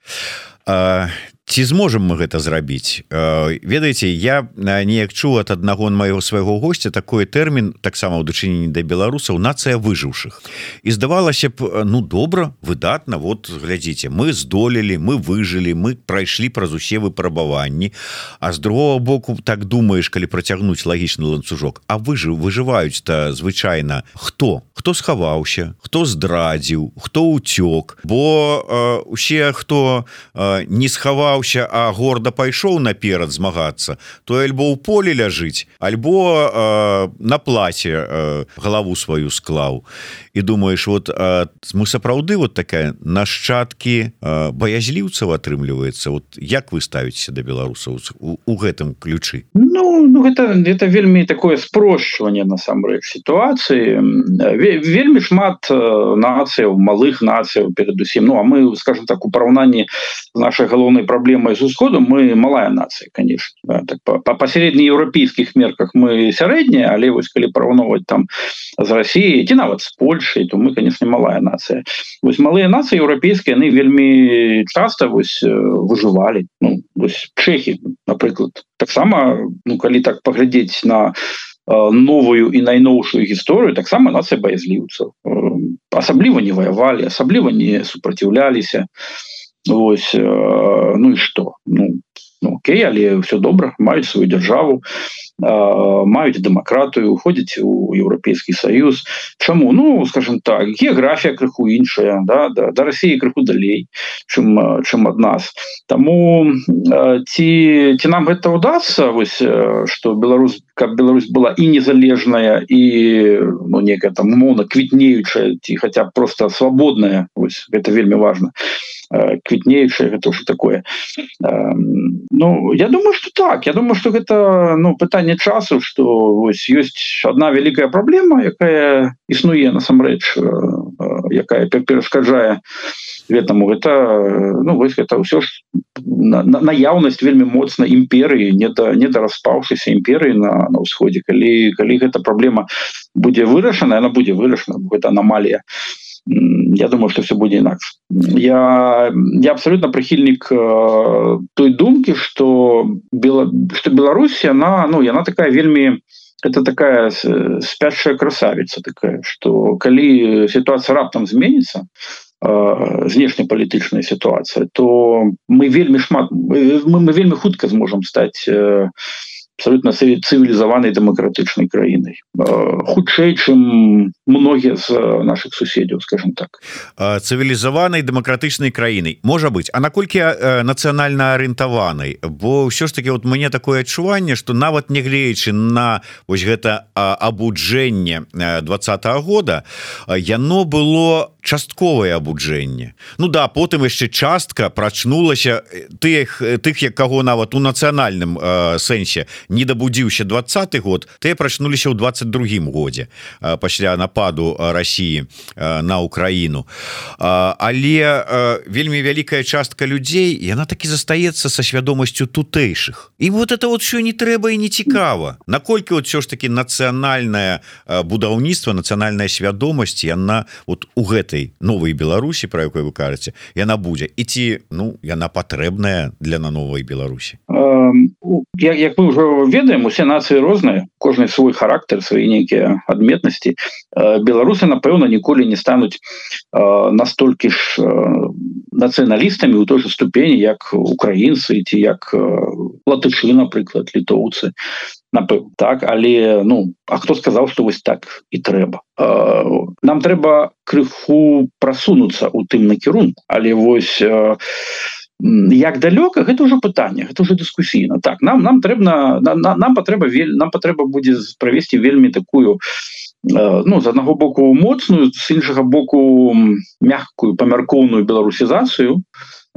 ці зможам мы гэта зрабіць? Ведаеце я неяк чу от аднаго майго свайго гостя такой тэрмін таксама ў дачыненні да беларусаў нацыя выжыўшых і здавалася б ну добра выдатна вот глядзіце мы здолелі мы выжылі мы прайшлі праз усе выпрабаванні. А з другого боку так думаешь калі працягнуць лагічны ланцужок А выжыў выжываюць то звычайна хто? Хто схаваўся хто здрадзіў хто уцёк бо э, усе хто э, не схаваў змагаўся а горда пайшоў наперад змагацца то альбо ў поле ляжыць альбо э, на плаце э, галаву сваю склаў. І думаешь вот э, мы сапраўды вот такая нашчадкі э, баязліўцаў атрымліваецца? Вот як вы ставіцеся да беларусаў у, у гэтым ключы?
Ну, ну гэта это вельмі такое спрошчванне насамрэч сітуацыі. Вельмі шмат нацыяў малых нацыяў перадусім. Ну а мы скажем так у параўнанні нашай галоўнай праблемай з усходу мы малая нацыя конечно да, так по, по пасярэднееўрапейскіх мерках мы сярэднія але вось калі параўноўваць там з Росіі ці нават з Польшай то мы конечно малая нацыя вось малыя нацыі еўрапейскія яны вельмі часто вось выжывалі ну, чэхі напрыклад таксама ну калі так паглядзець на новую і найноўшую гісторыю таксама нацыя баязліўцаў асабліва не ваявалі асабліва не супраціўляліся Вось ну і что? Ну ну, Окей але все добра маюць свою державу маюць дэмакратыю уходзіць у еўрапейскі союз Чаму? Ну скажем так геаграфія крыху іншая да, да, да России крыху далей чым чым ад нас. Таму ці ці нам гэта удастся вось что Беларусь как Беларусь была і незалежная і ну некая там умоўна квітнеючая ці хотя просто свабодная вось гэта вельмі важно квітнеючая гэта ўжо такое. Ну я думаю что так. Я думаю что гэта ну пытанне часу что вось ёсць одна вялікая праблема якая існуе насамрэч якая перашкаджае гэтаму гэта ну вось гэта ўсё ж наяўнасць вельмі моцна імперыі не да не да распаўшыся імперыі на на ўсходзе калі калі гэта праблема будзе вырашана она будзе вырашана гэта аномалія я думаю что все будзе інакш я я абсолютно прыхільнік э, той думкі что бела что Беларусь она ну яна такая вельмі это такая спящая красавица такая что калі ситуация раптам зменится знешнепалітычная ситуация то мы вельмі шмат мы, мы вельмі хутка зможам стать э, абсолютно цывілізаванай дэмакратычнай краінай хутчэй чым многія з наших суседзяў скажем так.
Цывілізаванай дэмакратычнай краінай можа быть а наколькі нацыянальна арыентаванай бо ўсё ж таки вот мне такое адчуванне что нават нягледзячы на вось гэта абуджэнне двадцатого года яно было частковае абуджэнне Ну да потым яшчэ частка прачнулася тых тых як каго нават у нацыянальным сэнсе не дабудзіўся двадцаты год ты прачнуліся ў 22 годзе пасля нападу Росіі на Украіну. Але вельмі вялікая частка людзей яна таки застаецца са свядомасцю тутэйшых. І вот это вот все не трэба і не цікава. Наколькі вот все ж таки нацыянальное будаўніцтва нацыянальная свядомасць яна вот у гэтай новой Беларусі про якой вы кажаце яна будзе? І ці ну яна патрэбная для на новой Беларусі
як, як мы ўжо ведаем усе нацыі розныя кожны свой характар свои нейкія адметнасці беларусы напэўна ніколі не стануць настолькі ж нацыяналістамі у той же ступені як украінцы ці як латышы напрыклад літоўцы напэў так але ну А хто сказаў что вось так і трэба нам трэба крыху прасунуцца у тым накірунку. Але вось у як далёка гэта ўжо пытанне это уже дыскусійна. Так нам нам трэбна на, на, нам патрэба вель нам патрэба будзе правесці вельмі такую э, ну з аднаго боку моцную з іншага боку мягкую памяркоўную беларусізацыю.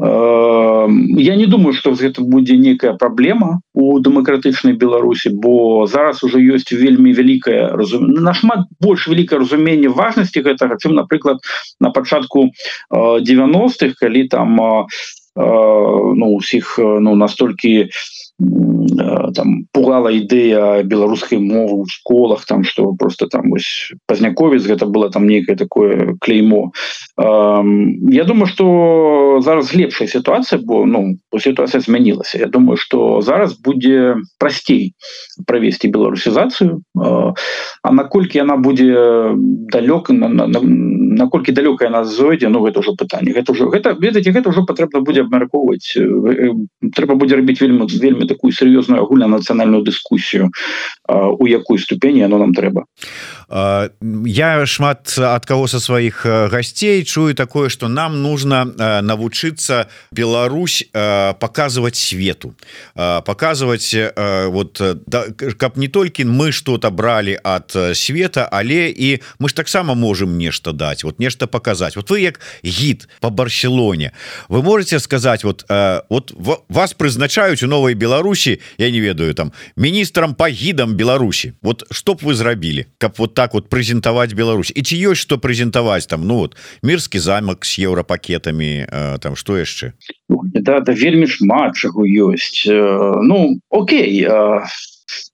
Э, я не думаю что гэта будзе некая праблема у дэмакратычнай беларусі бо зараз уже ёсць вельмі вялікая разум нашмат больш вялікае разуменне важнасці гэтага чым напрыклад на пачатку э, 90-х калі там у ну усіх ну настолькі там пугала ідэя беларускай мовы ў школах там что просто там вось пазняковец гэта было там нейкае такое клеймо. Я думаю что зараз лепшая сітуацыя бо ну сітуацыя змянілася. Я думаю что зараз будзе прасцей правесці беларусізацыю. А наколькі яна будзе далёка на, на, на, наколькі далёкая нас зойдзе Ну гэта ўжо пытанне. Гэта ўжо гэта ведаце гэта ўжо патрэбна будзе абмяркоўваць трэба будзе рабіць вельмі вельмі такую сур'ёзную агульнанацыянальную дыскусію у якой ступені оно нам трэба
я шмат ад кого со сваіх гасцей чую такое что нам нужно навучыцца Беларусь показывать свету. Показывать вот каб не толькі мы что-то брали от света але і мы ж таксама можем нешта дать вот нешта показать вот вы як гид по барселоне вы можете сказать вот вот вас прызначаюць у новой Беларусі я не ведаю там міністрам по гідам Беларусі. Вот чтоб вы зрабілі каб вот так вот прэзентаваць Беларусь? І ці ёсць что прэзентаваць там ну вот мірскі замак с еўрапакетамі там что яшчэ?
Да, да вельмі шмат чаго ёсць. Ну Окей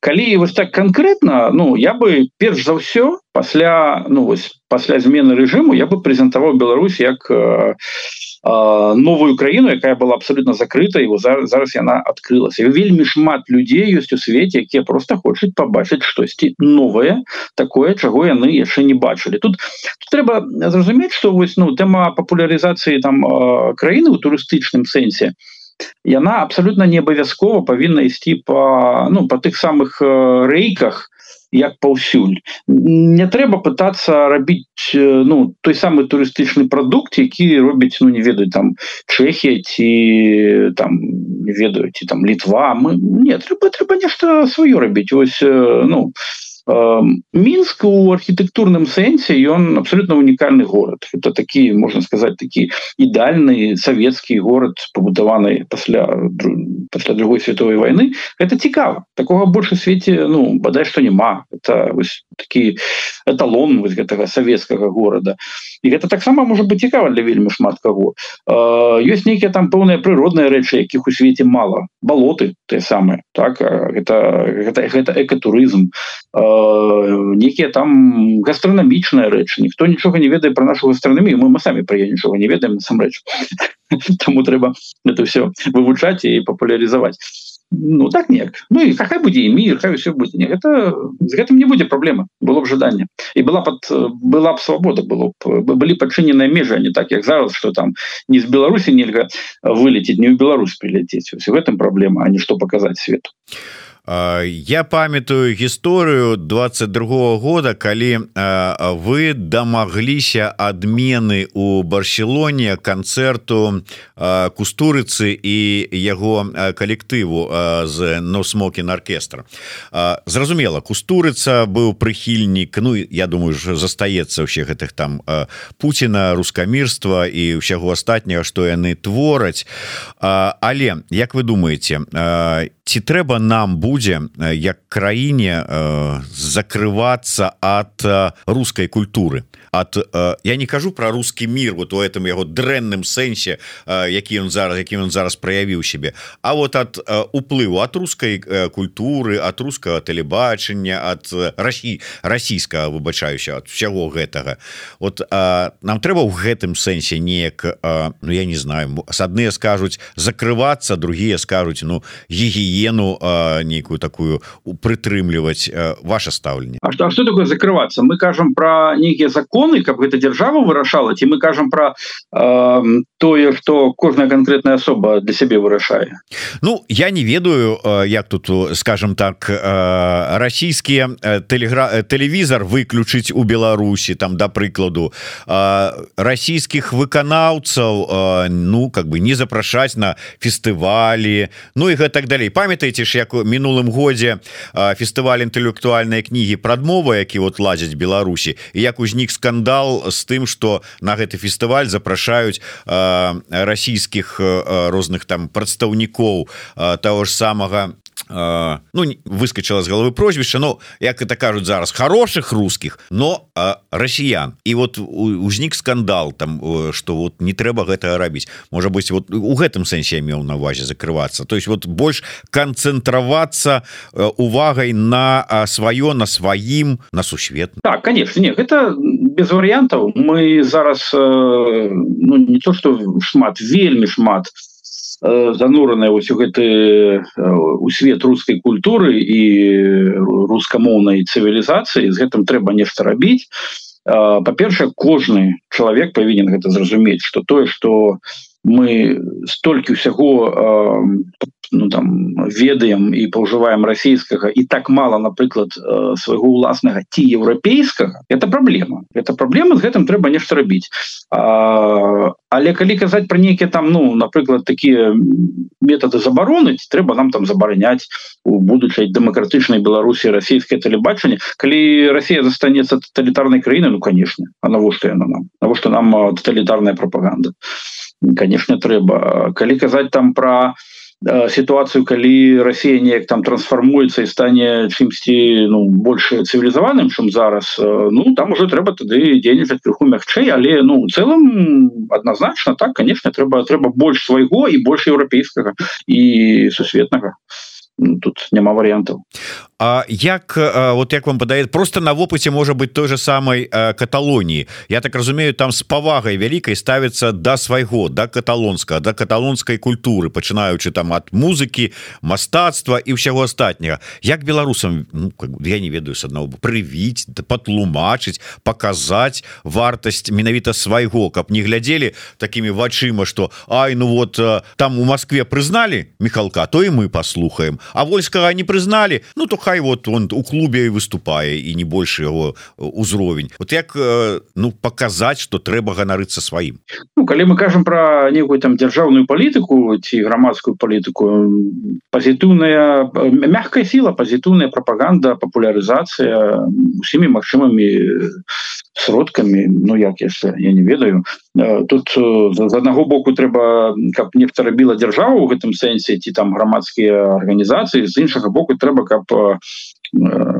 калі вось так конкретно ну я бы перш за ўсё пасля ну вось пасля змены режиму я бы прэзентаваў Беларусь як э, новую краіну якая была абсолютно закрыта его зараз, зараз яна открылася вельмі шмат людзей ёсць у свеце якія просто хочуць побачыць штосьці новое такое чаго яны яшчэ не бачылі. Тут, тут трэба зразумець что вось ну тэма папулярызацыі там краіны у турыстычным сэнсе яна абсолютно не абавязкова павінна ісці по ну по тых самых рэйках як паўсюль не трэба пытаться рабіць ну той самы турыстычны прадукт які робіць ну не ведаю там чэхія ці там ведаю там літва мы не трэба трэба нешта сваё рабіць ось ну мінск у архітэктурным сэнсе ён абсолютно унікальны город. Это такі можна сказать такі ідальны савецкі город пабудаваны пасля пасля другой световой войны это цікава такого больше свеце ну бадай что няма это вось, такі эталон вось гэтага савецкага города і гэта таксама можа быть цікава для вельмі шмат кого ёсць нейкія там пэўныя прыродныя рэчы якіх у свеце мало балоты те самые так? Это гэта гэта экатурызм. Некія там гастранамічныя рэчы. Ніхто нічога не ведае про нашу гастранамію. Мы мы самі пра нічога не ведаем насамрэч. <laughs> Таму трэба это все вывучаць і папулярызаваць ну так неяк ну і хай будзе і мир хай все будзе не гэта з гэтым не будзе праблема было б жаданне і была под была б свабода было б былі пачыненыя межы не так як зараз что там не з беларусі нельга вылететь не ў Беларусь прилететь. В гэтым праблема а не што показать свету. а
Я памятаю гісторыю 22 -го года калі вы дамагліся адмены у барселоне канцэрту кустурыцы і яго калектыву з носмокін оркестр зразумела кустурыца быў прыхільнік Ну я думаю ж застаецца ўсе гэтых там Пуціна рускамірства і ўсяго астатняга што яны твораць. Але як вы думаете ці трэба нам будзе як краіне закрывацца ад рускай культуры от я не кажу про русский мир вот у этом яго дрэнным сэнсе які он зараз які он зараз праявіў себе А вот от уплыву от русской культуры от русского тэлебачання от Росси расійскага выбачаюся от всяго гэтага. Вот нам трэба ў гэтым сэнсе неяк Ну я не знаю адныя скажуць закрывацца другие скажуць ну гігіену нейкую такую прытрымліваць ваше стаўленне.
А что, что такое закрываться? Мы кажам про нейкія законы каб гэта держава вырашала ці мы кажам про э, тое что кожная конкретная особа для сябе вырашае
Ну я не ведаю як тут скажем так расійскія телегра телевізор выключыць у Беларусі там да прыкладу расійскіх выканаўцаў ну как бы не запрашаць на фестывалі Ну і гэтак далей памят памятаеце ж як мінулым годзе фестываль інтэлектуальнай кнігі прадмова які вот лазяць Беларусі як узнік скандал з тым что на гэты фестываль запрашаюць расійскіх розных там прадстаўнікоў того ж самага ну выскочила з головы прозвішча но як это кажуць зараз хороших русских но расіян і вот узнік скандал там что вот не трэба гэта рабіць. Можа быть вот у гэтым сэнсе меў на увазе закрывацца. То есть вот больш канцэнтравацца увагай на сваё на сваім на сусвет
так конечно не гэта без варыянтаў мы зараз ну, не то что шмат вельмі шмат Э, занураныя вось у гэты э, у свет рускай культуры і рускамоўнай цывілізацыі з гэтым трэба нешта рабіць. Па-першае кожны чалавек павінен гэта зразумець что тое что мы столькі ўсяго ну там ведаем і паўжываем расійскага і так мало напрыклад свайго ўласнага ці еўрапейскага это праблема. Это праблема з гэтым трэба нешта рабіць. А, але калі казаць про нейкіе там ну напрыклад такія методы забароныць трэба нам там забараняць у будучай дэмакратычнай беларусі расійскае тэлебачанне калі Росія застанецца тоталітарнай краіны ну конечно а навошта яна нам навошта нам тоталітарная пропаганда. Конечно трэба калі казаць там про сітуацыю калі Росія неяк там трансфармуецца і стане чымсьці ну больше цывілізаваным чым зараз ну там уже трэба тады дзейнічаць крыху мягчэй. Але ну у цэлым адназначна так конечно трэба трэба больш свайго і больш еўрапейскага і сусветнага. Тут няма варыянтаў
А як вот як вам падает просто на вопыце можа быть той же самой каталоніі. Я так разумею там с павагай вялікай ставится до да свайго да каталонска да каталонской культуры пачынаючы там от музыкі мастацтва і ўсяго астатняга. Як беларусам ну, я не ведаю с одного прывіць да патлумачыць показать вартасць менавіта свайго каб не глядзелі такими вачыма что Ай ну вот там у Москве прызнали Михалка то и мы послухаем а вольскага не прызнали Ну то хай вот он у клубе выступае і не больше его узровень. Вот як ну показать что трэба ганарыцца сваім?
Ну, калі мы кажем про некую там дзяржаўную палітыку ці грамадскую палітыку пазітыўная мягкая сила пазітыўная пропаганда популярызацыя усімі магчымымі сродкамі Ну як яшчэ я не ведаю. Тут з аднаго боку трэба каб нехта рабіла дзяржаву у гэтым сэнсе ці там грамадскія арганізацыі з іншага боку трэба каб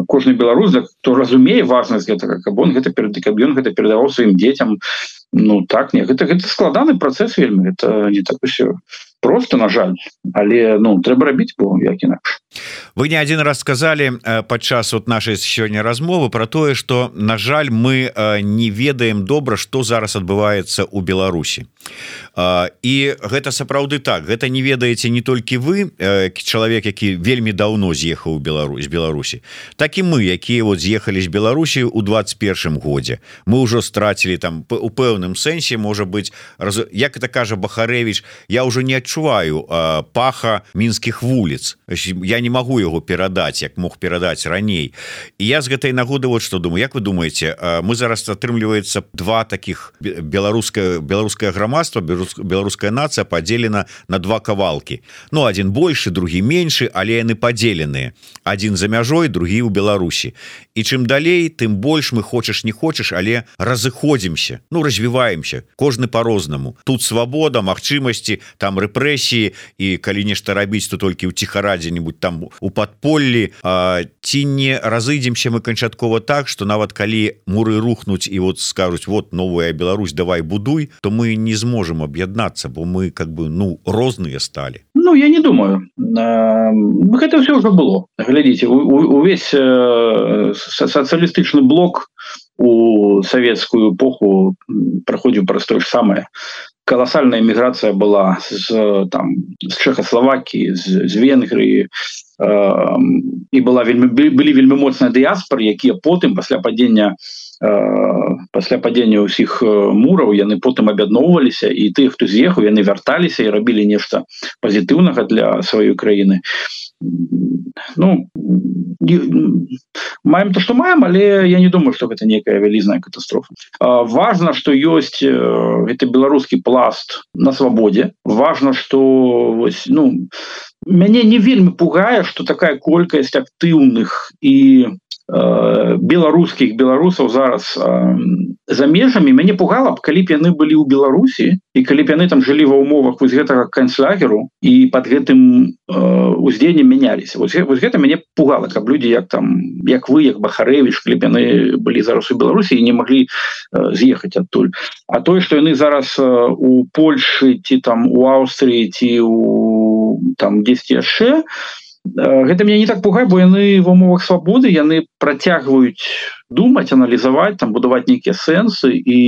кожны беларус хто разумее важнасць гэтага каб он гэта перад каб ён гэта перадаваў сваім дзецям Ну так не гэта гэта складаны працэс вельмі это не так усё просто на жаль. Але ну трэба рабіць бо як інакш
вы не один раз сказали э, падчас вот нашай сёння размовы про тое что на жаль мы э, не ведаем добра что зараз адбываецца у Беларусі. І гэта сапраўды так. Гэта не ведаеце не толькі вы э, чалавек які вельмі даўно з'ехаў Беларусь Беларусі так і мы якія вот з'ехалі з Беларусі у 21 годзе. Мы ўжо страцілі там у пэўным сэнсе можа быть раз... як это кажа Бахарэвич я ўжо не адчуваю паха мінскіх вуліц я не магу яго перадаць як мог перадаць раней і я з гэтай нагоды вот что думаю. Як вы думаете мы зараз атрымліваецца два таких беларускае беларускае грамадства беларуская нацыя поделена на два кавалки Ну один больше другі меншы але яны поделеныя один за мяжой другі у Беларусі і чым далей тым больш мы хочаш не хочаш але разыходзімся Ну развіваемся кожны по-рознаму тут свабода магчымасці там рэпрэсіі і калі нешта рабіць то толькі ў ціхарадзе-нибудь там у подполлі ці не разыдземся мы канчаткова так что нават калі муры рухнуць і вот скажуць вот новая Беларусь давай будуй то мы не зможем аб'яднацца бо мы как бы ну розныя сталі.
Ну я не думаю. Гэта все уже было. Глядзіце увесь сацыялістычны блок у савецкую эпоху праходзіў праз тое ж самае колоссальная міграцыя была з там з чехословакії з, з венгрыі э, і была вельмі былі вельмі моцныя дыяспоры якія потым пасля падзення э, пасля падзення ўсіх мураў яны потым аб'ядноўваліся і тых хто з'ехаў яны вярталіся і рабілі нешта пазітыўнага для сваёй краіны ну маем то что маем але я не думаю что гэта некая вялізная катастрофа. Важно что ёсць это беларускі пласт на свабодзе важно что вось ну мяне не вельмі пугае что такая колькасць актыўных і беларускіх беларусаў зараз за межамі мяне пугала б калі б яны былі ў беларусі і калі б яны там жылі ва умовах вось гэтага канцлагеру і под гэтым уздзеяннем мяняліся вось, вось гэта мяне пугала каб людзі як там як вы як бахарэвич калі б яны былі зараз у беларусі і не маглі з'ехаць адтуль а тое что яны зараз у Польшы ці там у Аўстрыі ці у там 10 яшчэ то гэта мне не так пугай бо яны в умовах свабоды яны працягваюць думаць аналізаваць там будаваць нейкія сэнсы і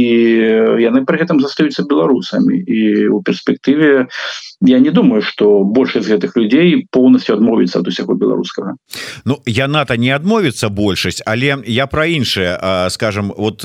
яны пры гэтым застаюцца беларусамі. І у перспектыве я не думаю что большасць гэтых людзей полностью адмовіцца ад усяго беларускага.
Ну яна-то не адмовіцца большасць але я про іншае скажем вот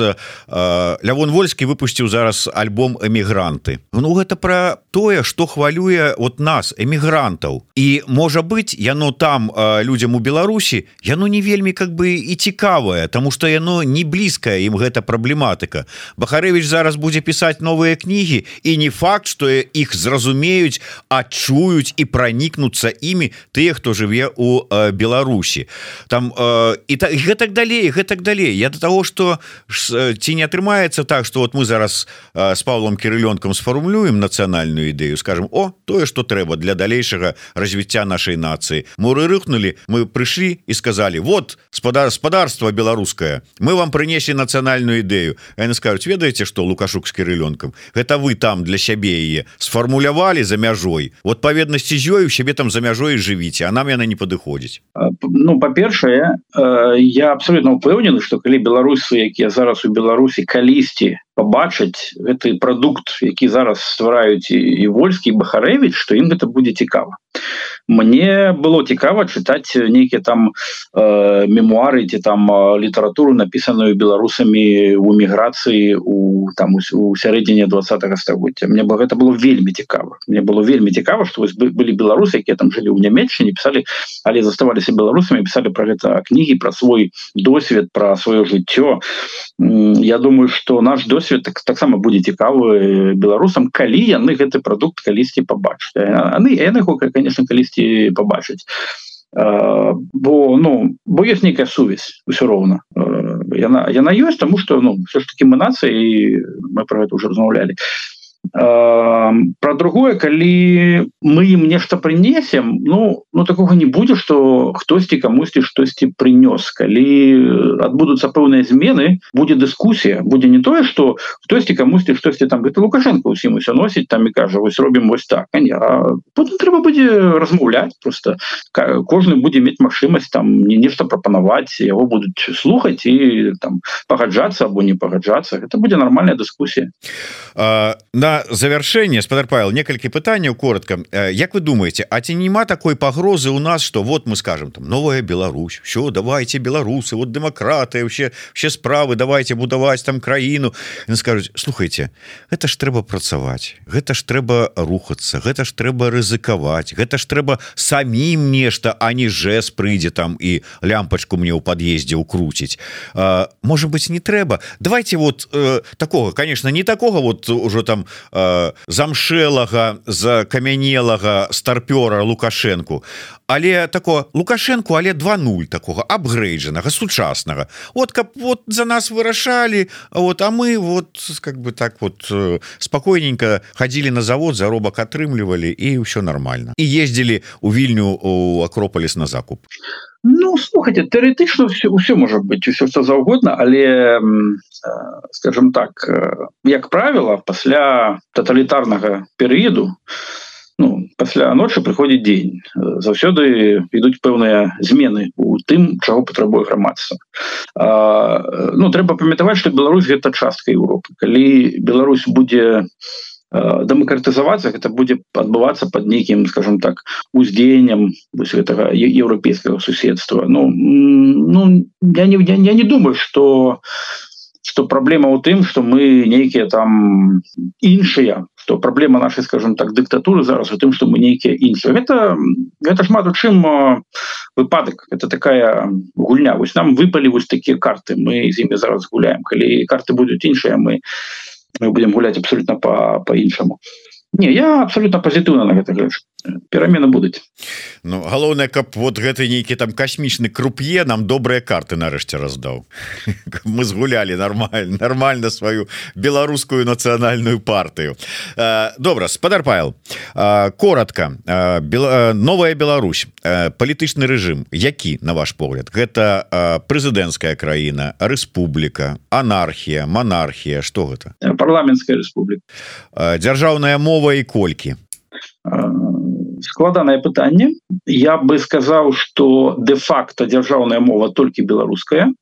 Лявон вольскі выпусціў зараз альбом эмігранты Ну гэта про тое что хвалюе вот нас эмігрантаў. І можа быть яно там людям у Беларусі яно не вельмі как бы і цікавае тому что яно не блізкая ім гэта праблематыка. Бахарэвич зараз будзе пісаць новыя кнігі і не факт что іх зразумеюць адчуюць і пранікнуцца імі тыя хто жыве у э, Беларусі. Там э, і так гэтак далей гэтак далей. Я до того что ці не атрымаецца так что вот мы зараз э, с Павлом кирылёнкам сфармулюем нацыянальную ідэю скажем о тое что трэба для далейшага развіцця нашай нацыі муры рыхнули мы прыйшлі і сказали вот спадар гаспадарства беларускае другое мы вам прынеслі нацыянальную ідэю яны скажуць ведаеце что лукашук с кирыленком это вы там для сябе яе сфармулявалі за мяжой. Вот паведнасці з ёю сябе там за мяжой жывіце а нам яна не падыходзіць
ну па-першае я абсолютно упэўнены что калі беларусы якія зараз у беларусі калісьці побачыць гэты продукт які зараз ствараюць і вольскі бахарэвич что ім гэта будзе цікава. Мне было цікава чытаць нейкіе там э, мемуары ці там літаратуру напісаную беларусамі у міграцыі у там у сярэдзіне два стагоддзя. Мне бы гэта было вельмі цікава. Мне было вельмі цікава что вось былі беларусы якія там жылі ў нямецчыне писали але заставаліся беларусамі писали про гэта кнігі про свой досвед про сваё жыццё. Я думаю что наш досвед так таксама будзе цікавы беларусам калі яны гэты продукт калісьці побачаць яны яны конечно калісьці магчымасці побачыць бо ну бо есть нейкая сувязь усё роўна яна яна ёсць тому что ну все ж таки мы нацыі мы про это уже размаўлялі про другое калі мы ім нешта прынесем ну ну такого не будзе что хтосьці камусьці штосьці прынёс калі адбудуцца пэўныя змены будзе дыскусія будзе не тое что хтосьці камусьці штосьці там гэта лукашенко усім усё носіць там і кажа вось робім вось так потым трэба будзе размаўляць просто. Кожны будзе мець магчымасць там не нешта прапанаваць яго будуць слухаць і там пагаджацца або не пагаджацца это будзе нормальная дыскусія
на завершэнне спадар павел некалькі пытанняў коротко э, Як вы думаете А ці няма такой пагрозы у нас что вот мы скажем там новая Беларусь все давайте беларусы вот демократы вообще все справы давайте будаваць там краіну скажуць слухайте это ж трэба працаваць гэта ж трэба рухацца гэта ж трэба рызыкаваць гэта ж трэба самім нешта а не жэс прыйдзе там і лямпачку мне ў пад'ездзе укруціць может быть не трэба. Давайте вот э, такого конечно не такого вот уже там э, замшэлага закамянелага старпёра лукашенко але такого лукашенко але 20 такого апгрейджанага сучаснага. Вот каб вот за нас вырашалі вот а мы вот как бы так вот э, спокойненько ходили на завод заробак атрымлівалі і все нормально. І ездили у вільню у акрополіс на закуп.
Ну слухайте тэоретычна все ўсё можа быть усё что заўгодна але скажем так як правило пасля тоталітарнага перыяду ну, пасля ночы прыходзіць дзень. Заўсёды ідуць пэўныя змены у тым чаго патрабуе грамадства. Ну трэба памятаваць что Беларусь гэта частка Европы калі Беларусь будзе дэмакратызавацца гэта будзе адбывацца под нейкім скажем так уздзеяннем гэтага еўрапейскага суседства. Ну ну я не я, я не думаю что что праблема ў тым что мы нейкія там іншыя то праблема нашай скажем так дыктатуры зараз у тым что мы нейкія іншыя. Гэта гэта шмат у чым выпадак. Это такая гульня. Вось нам выпалі вось такія карты. Мы з імі зараз гуляем. Калі карты будуць іншыя мы мы будем гуляць абсолютно по по-іншаму не я абсолютно пазітыўна на гэта гляжу перамены будуць.
Ну галоўнае каб вот гэты нейкі там касмічны круп'е нам добрыя карты нарэшце раздаў. <laughs> Мы згулялі нормально нормально сваю беларускую нацыянальную партыю. Добра спадар павел. Коротко новая Беларусь палітычны рэжым. Які на ваш погляд? Гэта прэзідэнцкая краіна Рэспубліка анархія монархія что гэта?
Парламенская Рэспубліка.
Дзяржаўная мова і колькі
складанае пытанне. Я бы сказаў что де-факто дзяржаўная мова толькі беларуская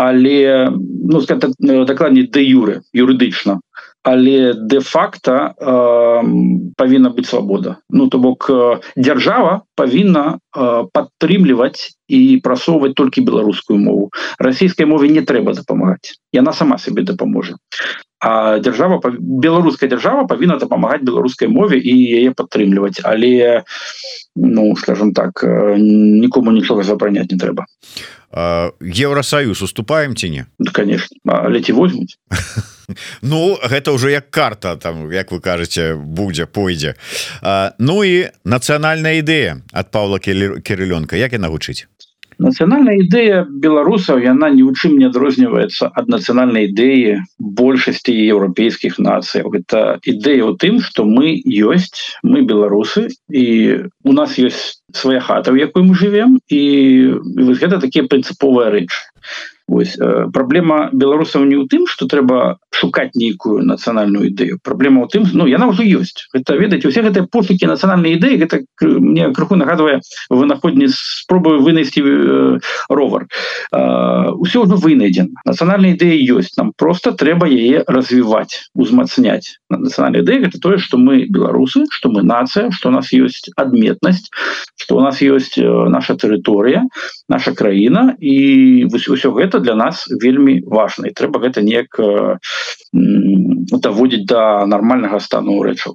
але ну дакладней де юры юрыдычна. Але де-факто э, павінна быць свабода. Ну то бок дзяржава павінна э, падтрымліваць і прасоўваць толькі беларускую мову. Расійскай мове не трэба дапамагаць. Яна сама сабе дапаможа а держава беларуская держава павінна дапамагаць беларускай мове і яе падтрымліваць. Але ну скажем так нікому нічога забраняць не трэба.
Еўросаюз уступаем ці не?
Да, конечно. Леці возьмуць? <laughs>
Ну гэта ўжо як карта там як вы кажаце будзе пойдзе. Ну і нацыянальная ідэя ад Павла кирилёнка як яна гучыць
нацыянальная ідэя беларусаў яна ні ў чым не адрозніваецца ад нацыянальнай ідэі большасці еўрапейскіх нацыяў это ідэя ў тым что мы ёсць мы беларусы і у нас есть свая хата в якой мы живвем і, і вось гэта такія прынцыповыя рэчы Вось праблема беларусаў не ў тым что трэба шукаць нейкую нацыянальную ідэю. Праблема ў тым Ну яна ўжо ёсць. Это ведаць усе гэтыя пошукі нацыянальнай ідэі гэта мне крыху нагадвае вынаходні спробую вынайсці ровар. Ўсё ўжо вынайдзен нацыянальная ідэя ёсць. Нам просто трэба яе развіваць узмацняць. Нацыянальная ідэя это тое что мы беларусы что мы нацыя что у нас есть адметнасць что у нас есть наша тэрыторыя наша краіна. І ўсё гэта для нас вельмі важно і трэба гэта неяк даводзіць до нармальнага стану рэчаў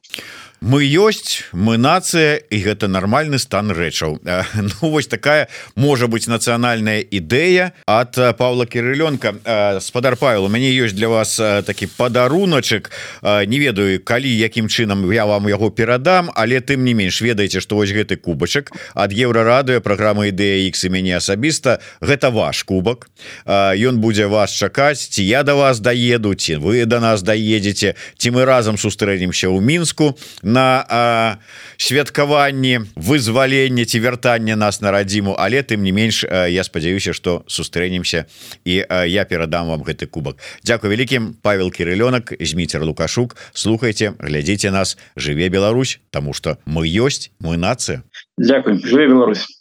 мы ёсць мы нацыя і гэта нармальны стан рэчаў. <laughs> Ну вось такая можа быть нацыянальная ідэя от Павла кирыленко спадар Павел у мяне ёсць для вас такі падаруначак. Не ведаю калі якім чынам я вам яго перадам але тым не менш ведаеце што вось гэты кубачак ад еўрарадыо праграмы ідэя X і мяне асабіста. Гэта ваш кубак. Ён будзе вас чакаць. Ці я до вас даеду ці вы до нас даедзеце ці мы разам сустрэнемся ў мінску. на на святкаванні вызвалення ці вяртання нас на радзіму. Але тым не менш я спадзяюся что сустрэнемся і я перадам вам гэты кубак. Дякую вялікім. Павел кирылёнак зміцер лукашук. Слухайте глядзіце нас. Жыве Беларусь тому что мы ёсць мы нацыя.
Дякую жыве Беларусь